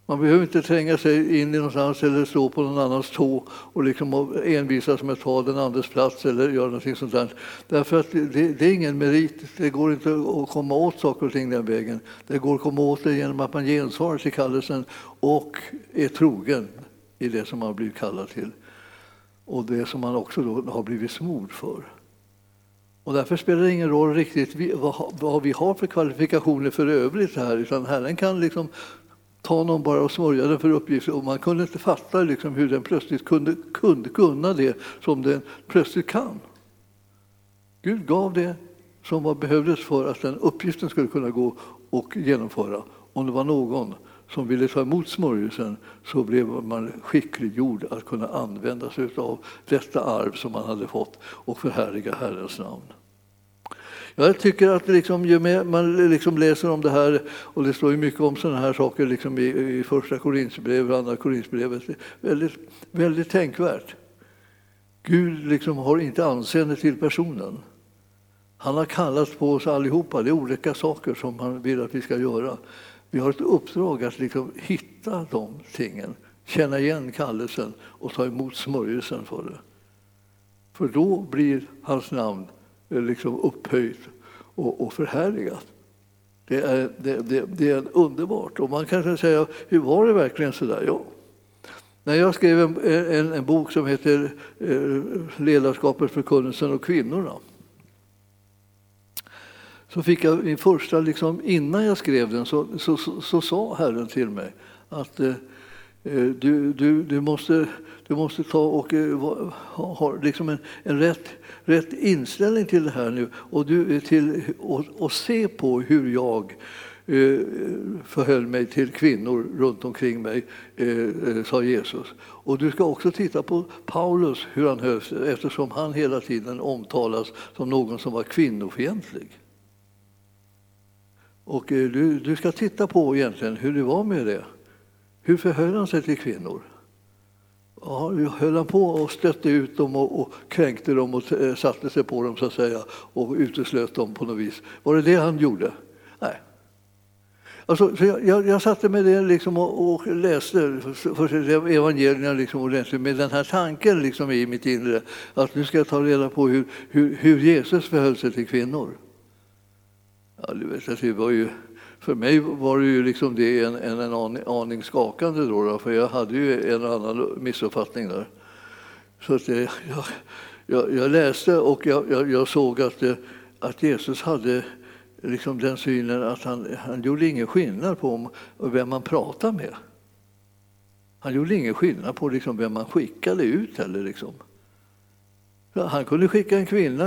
Man behöver inte tränga sig in i någonstans eller stå på någon annans tå och liksom envisas med att ta den andres plats eller göra någonting sånt där. Därför att det, det, är ingen merit. Det går inte att komma åt saker och ting den vägen. Det går att komma åt det genom att man gensvarar till kallelsen och är trogen i det som man har blivit kallad till. Och det som man också då har blivit smord för. Och därför spelar det ingen roll riktigt vad vi har för kvalifikationer för övrigt här, utan Herren kan liksom ta någon bara och smörja den för uppgifter. Och man kunde inte fatta liksom hur den plötsligt kunde, kunde kunna det som den plötsligt kan. Gud gav det som var behövdes för att den uppgiften skulle kunna gå och genomföra. Om det var någon som ville ta emot smörjelsen så blev man skickliggjord att kunna använda sig av detta arv som man hade fått och förhärliga Herrens namn. Jag tycker att liksom, ju mer man liksom läser om det här, och det står ju mycket om sådana här saker liksom i, i första Korinthierbrevet och andra Korinthierbrevet, väldigt, väldigt tänkvärt. Gud liksom har inte anseende till personen. Han har kallat på oss allihopa. Det är olika saker som han vill att vi ska göra. Vi har ett uppdrag att liksom hitta de tingen, känna igen kallelsen och ta emot smörjelsen för det. För då blir hans namn eh, liksom upphöjt och, och förhärligat. Det är, det, det, det är underbart. Och man kan säga, hur var det verkligen så där? Ja. När jag skrev en, en, en bok som heter eh, Ledarskapet, förkunnelsen och kvinnorna så fick jag min första, liksom, innan jag skrev den, så, så, så, så sa Herren till mig att eh, eh du, du, du, måste, du måste ta och eh, ha, liksom en, en rätt rätt inställning till det här nu och, du, eh, till, och, och se på hur jag eh, förhöll mig till kvinnor runt omkring mig, eh, eh sa Jesus. Och du ska också titta på Paulus, hur han höll eftersom han hela tiden omtalas som någon som var kvinnofientlig. Och eh, du, du ska titta på egentligen hur det var med det. Hur förhöll han sig till kvinnor? Ja, höll han på och stötte ut dem och, och kränkte dem och eh, satte sig på dem så att säga och uteslöt dem på något vis. Var det det han gjorde? Nej. Alltså, så jag, jag, jag satte mig ner liksom och, och läste för evangelierna liksom ordentligt med den här tanken liksom i mitt inre att nu ska jag ta reda på hur, hur, hur Jesus förhöll sig till kvinnor. Ja, du vet, det var ju för mig var det ju liksom det en, en, en aning, skakande då, då, för jag hade ju en annan missuppfattning där. Så att det, jag, jag, jag, läste och jag, jag såg att, det, att Jesus hade liksom den synen att han, han gjorde ingen skillnad på vem man pratade med. Han gjorde ingen skillnad på liksom vem man skickade ut heller. Liksom. Han kunde skicka en kvinna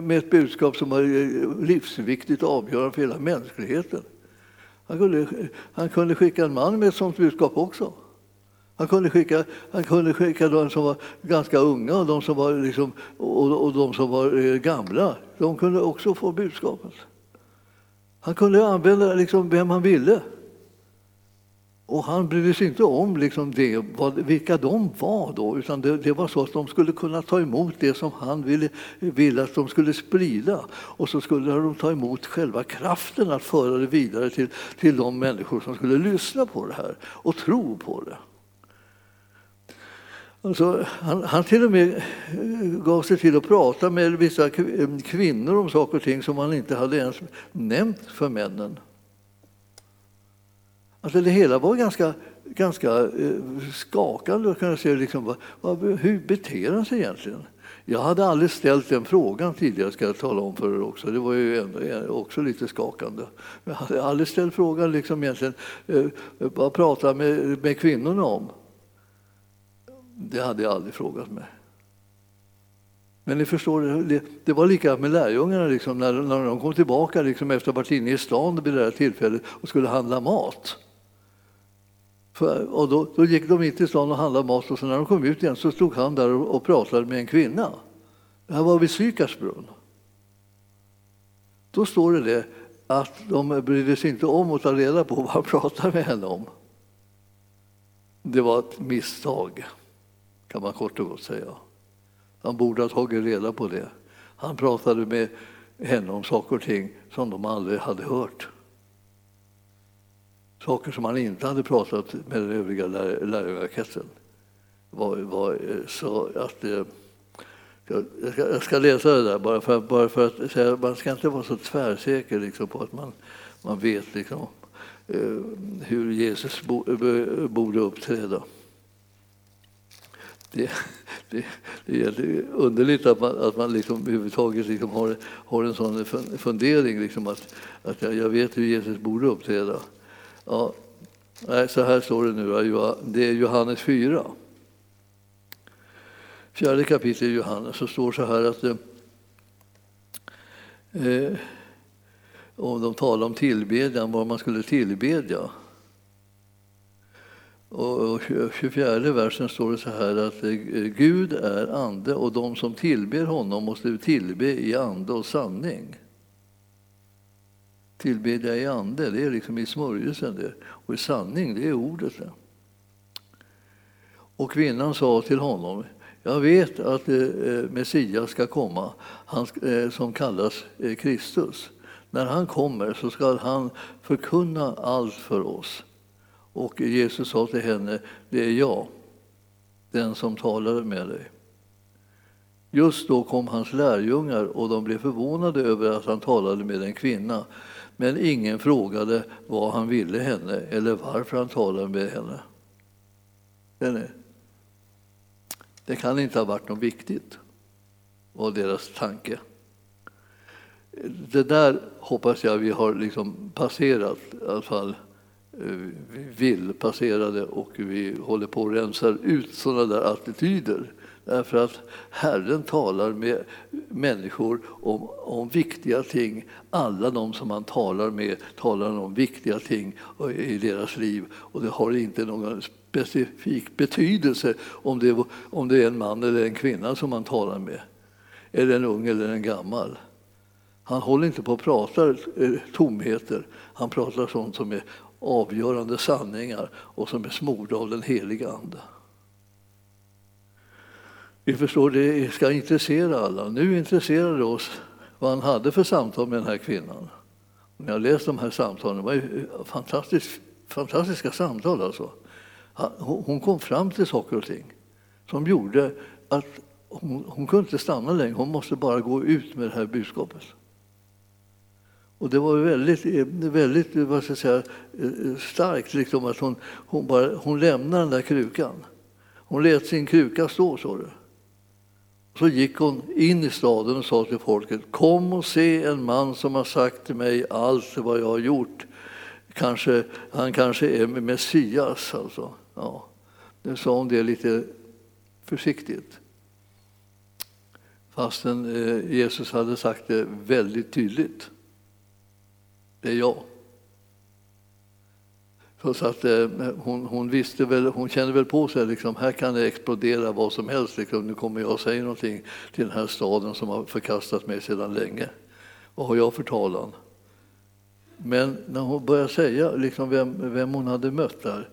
med ett budskap som var eh, livsviktigt och avgörande för hela mänskligheten. Han kunde, han kunde skicka en man med ett sådant budskap också. Han kunde skicka, han kunde skicka de som var ganska unga och de som var, liksom, och, och de som var eh, gamla. De kunde också få budskapet. Han kunde använda liksom vem han ville. Och han brydde sig inte om liksom det, vilka de var då, utan det, det, var så att de skulle kunna ta emot det som han ville, ville att de skulle sprida. Och så skulle de ta emot själva kraften att föra det vidare till, till de människor som skulle lyssna på det här och tro på det. Alltså, han, han till och med eh, gav sig till att prata med vissa kvinnor om saker och ting som han inte hade ens nämnt för männen. Alltså det hela var ganska, ganska eh, skakande. Kan jag säga, liksom, vad, hur beter han sig egentligen? Jag hade aldrig ställt den frågan tidigare, ska jag tala om för er också. Det var ju ändå, eh, också lite skakande. Jag hade aldrig ställt frågan liksom egentligen, eh, vad pratar med, med kvinnorna om? Det hade jag aldrig frågat mig. Men ni förstår, det, det var likadant med lärjungarna liksom, när, när de kom tillbaka liksom, efter att ha varit inne i stan vid det här tillfället och skulle handla mat. För, och då, då, gick de in till stan och handlade mat och så när de kom ut igen så stod han där och, och pratade med en kvinna. Det här var vid Sykars brunn. Då står det, det att de brydde sig inte om att ta reda på vad han pratade med henne om. Det var ett misstag, kan man kort och gott säga. Han borde ha tagit reda på det. Han pratade med henne om saker och ting som de aldrig hade hört saker som han inte hade pratat med den övriga lärjungakretsen. Var, var, eh, så att, eh, jag, ska, jag ska läsa det där bara för, bara för att säga man ska inte vara så tvärsäker liksom, på att man, man vet liksom, eh, hur Jesus bo, eh, borde uppträda. Det, det, det är underligt att man, att man liksom överhuvudtaget liksom har, har en sån fundering, liksom att, att jag, jag vet hur Jesus borde uppträda. Ja, så här står det nu, det är Johannes 4. Fjärde kapitlet i Johannes så står så här att eh, om de talar om tillbedjan, vad man skulle tillbedja. Och 24 versen står det så här att eh, Gud är ande och de som tillber honom måste tillbe i ande och sanning. Tillbedja i ande, det är liksom i smörjelsen det. Och i sanning, det är ordet. Det. Och kvinnan sa till honom, jag vet att eh, eh, Messias ska komma, han, eh, som kallas Kristus. När han kommer så ska han förkunna allt för oss. Och Jesus sa till henne, det är jag, den som talade med dig. Just då kom hans lärjungar och de blev förvånade över att han talade med en kvinna. Men ingen frågade vad han ville henne eller varför han talade med henne. Det kan inte ha varit något viktigt, var deras tanke. Det där hoppas jag vi har liksom passerat, i alla fall eh, vi vill passera det och vi håller på att rensa ut sådana där attityder Därför att Herren talar med människor om, om viktiga ting. Alla de som han talar med talar om viktiga ting i deras liv. Och det har inte någon specifik betydelse om det, om det är en man eller en kvinna som han talar med. Eller en ung eller en gammal. Han håller inte på att prata eh, tomheter. Han pratar sånt som är avgörande sanningar och som är smorda av den heliga Ande. Vi förstår, det ska intressera alla. Nu intresserar det oss vad han hade för samtal med den här kvinnan. När jag läst de här samtalen, det var ju eh, fantastiskt, fantastiska samtal alltså. Hon kom fram till saker och ting som gjorde att hon, hon kunde inte stanna längre, hon måste bara gå ut med det här budskapet. Och det var väldigt, eh, väldigt eh, vad ska jag säga, starkt liksom att hon, hon, bara, hon lämnade den där krukan. Hon lät sin kruka stå, så det. Så gick hon in i staden och sa till folket Kom och se en man som har sagt till mig allt vad jag har gjort. Kanske, han kanske är Messias. Alltså. Ja. Nu sa hon det lite försiktigt. Fastän eh, Jesus hade sagt det väldigt tydligt. Det är jag. Så att, eh, hon, hon, visste väl, hon kände väl på sig liksom, här kan det explodera vad som helst. Liksom, nu kommer jag säga någonting till den här staden som har förkastat mig sedan länge. Vad har jag för talan? Men när hon började säga liksom, vem, vem hon hade mött där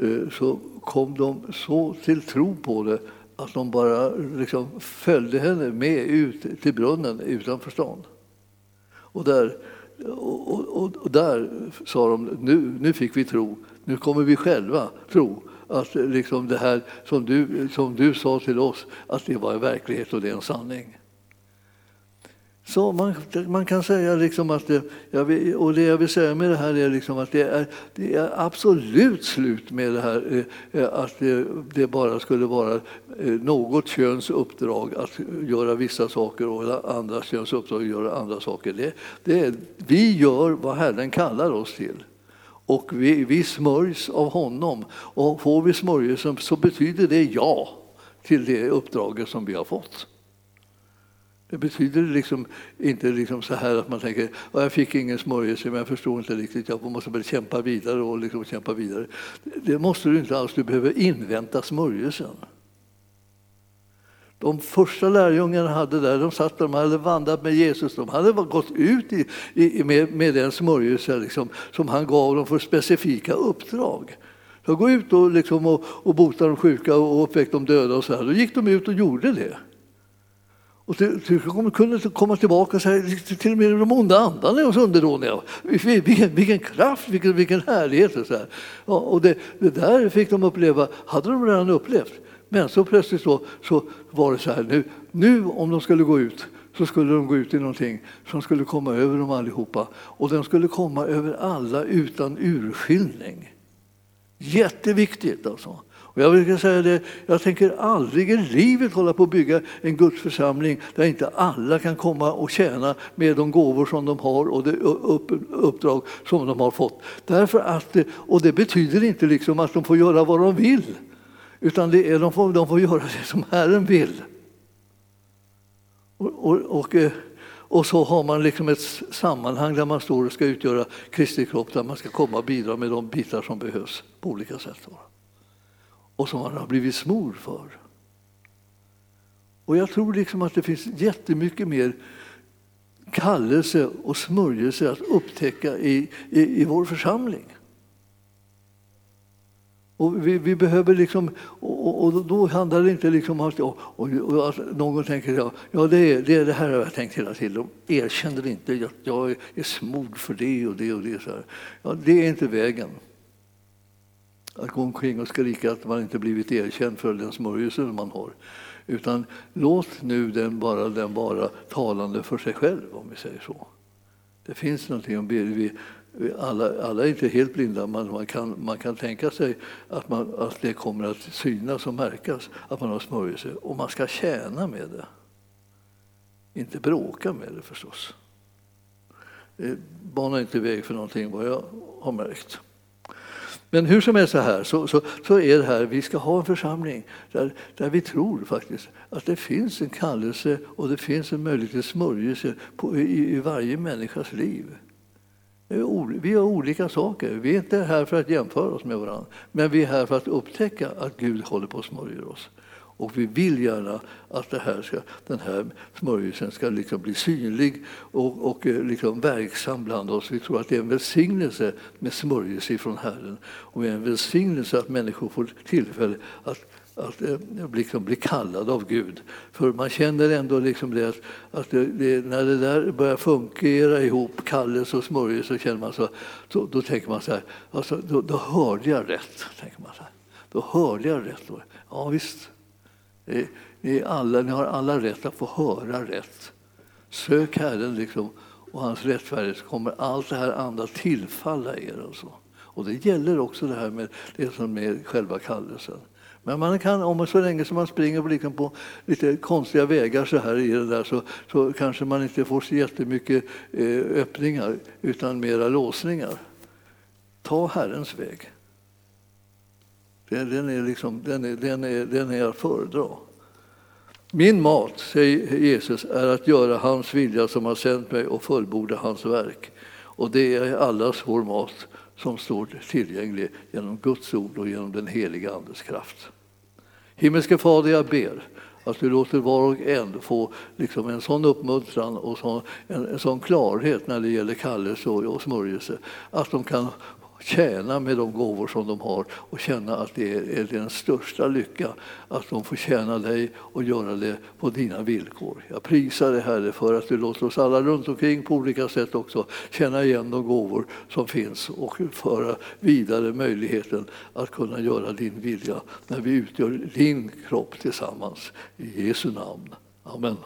eh, så kom de så till tro på det att de bara liksom följde henne med ut till brunnen utanför stan. Och där, och, och, och där sa de, nu, nu fick vi tro, nu kommer vi själva tro att liksom det här som du, som du sa till oss, att det var en verklighet och det är en sanning. Så man, man kan säga liksom att det, vill, och det jag vill säga med det här är liksom att det är, det är absolut slut med det här eh, eh, att det, det, bara skulle vara eh, något köns uppdrag att göra vissa saker och andra köns uppdrag att göra andra saker. Det, det vi gör vad Herren kallar oss till. Och vi, vi smörjs av honom. Och får vi smörjelsen så betyder det ja till det uppdraget som vi har fått. Det betyder liksom inte liksom så här att man tänker att jag fick ingen smörjelse men jag förstår inte riktigt, jag måste väl kämpa vidare och liksom kämpa vidare. Det måste du inte alls, du behöver invänta smörjelsen. De första lärjungarna hade där, de satt de hade vandrat med Jesus, de hade gått ut i, i, med, med den smörjelse liksom, som han gav dem för specifika uppdrag. De gå ut och, liksom, och, och bota de sjuka och uppväck de döda och så här. Då gick de ut och gjorde det. Och till, till, kunde komma tillbaka och säga till och med de onda andarna är oss underdåniga. Vilken, vilken kraft, vilken, vilken härlighet. Och, så här. Ja, och det, det, där fick de uppleva, hade de redan upplevt. Men så plötsligt så, så var det så här, nu, nu om de skulle gå ut så skulle de gå ut i någonting som skulle komma över dem allihopa. Och den skulle komma över alla utan urskiljning. Jätteviktigt alltså. Och jag brukar säga det, jag tänker aldrig i livet hålla på att bygga en gudsförsamling där inte alla kan komma och tjäna med de gåvor som de har och det uppdrag som de har fått. Därför att, och det betyder inte liksom att de får göra vad de vill, utan det är, de, får, de får göra det som Herren vill. Och, och, och, eh, och så har man liksom ett sammanhang där man står och ska utgöra Kristi kropp, där man ska komma och bidra med de bitar som behövs på olika sätt och som han har blivit smord för. Och jag tror liksom att det finns jättemycket mer kallelse och smörjelse att upptäcka i, i, i vår församling. Och vi, vi, behöver liksom, och, och, då handlar det inte liksom om att, och, och, att någon tänker ja, ja det, är, det är det här jag har tänkt hela tiden. De erkänner inte att jag är smord för det och det och det. Så här. Ja, det är inte vägen att gå omkring och skrika att man inte blivit erkänd för den smörjelse man har. Utan låt nu den bara, den bara talande för sig själv, om vi säger så. Det finns någonting om vi, alla, alla är inte helt blinda, men man kan, man kan tänka sig att, man, att det kommer att synas och märkas att man har smörjelse. Och man ska tjäna med det. Inte bråka med det förstås. Eh, det banar inte väg för någonting vad jag har märkt. Men hur som helst så här, så, så, så är det här, vi ska ha en församling där, där vi tror faktiskt att det finns en kallelse och det finns en möjlighet till smörjelse på, i, i varje människas liv. Vi har olika saker. Vi är inte här för att jämföra oss med varandra, men vi är här för att upptäcka att Gud håller på att smörja oss. Och vi vill gärna att det här ska, den här smörjelsen ska liksom bli synlig och, och eh, liksom verksam bland oss. Vi tror att det är en välsignelse med smörjelse från Herren. Och en välsignelse att människor får tillfälle att att eh, liksom bli kallad av Gud. För man känner ändå liksom det att, att det, det, när det där börjar fungera ihop, kallelse och smörjelse, så känner man så, så, då tänker man så här, alltså, då, då hörde jag rätt. Tänker man så här. Då hörde jag rätt. Ja visst, ni, alla, ni har alla rätt att få höra rätt. Sök Herren liksom, och hans rättfärdighet så kommer allt det här andra tillfalla er. Och, så. och det gäller också det här med det som är själva kallelsen. Men man kan, om så länge som man springer liksom på lite konstiga vägar så här i det där så, så kanske man inte får så jättemycket eh, öppningar utan mera låsningar. Ta Herrens väg. Den, är, liksom, den, är, den, är, den är att föredra. Min mat, säger Jesus, är att göra hans vilja som har sänt mig och fullborda hans verk. Och det är allas vår mat som står tillgänglig genom Guds ord och genom den heliga Andes kraft. Himmelske Fader, jag ber att du låter var och en få liksom en sån uppmuntran och sån, en, en sån klarhet när det gäller kallelse och, och smörjelse att de kan tjäna med de gåvor som de har och känna att det är den största lycka att de får tjäna dig och göra det på dina villkor. Jag prisar dig Herre för att du låter oss alla runt omkring på olika sätt också känna igen de gåvor som finns och föra vidare möjligheten att kunna göra din vilja när vi utgör din kropp tillsammans. I Jesu namn. Amen.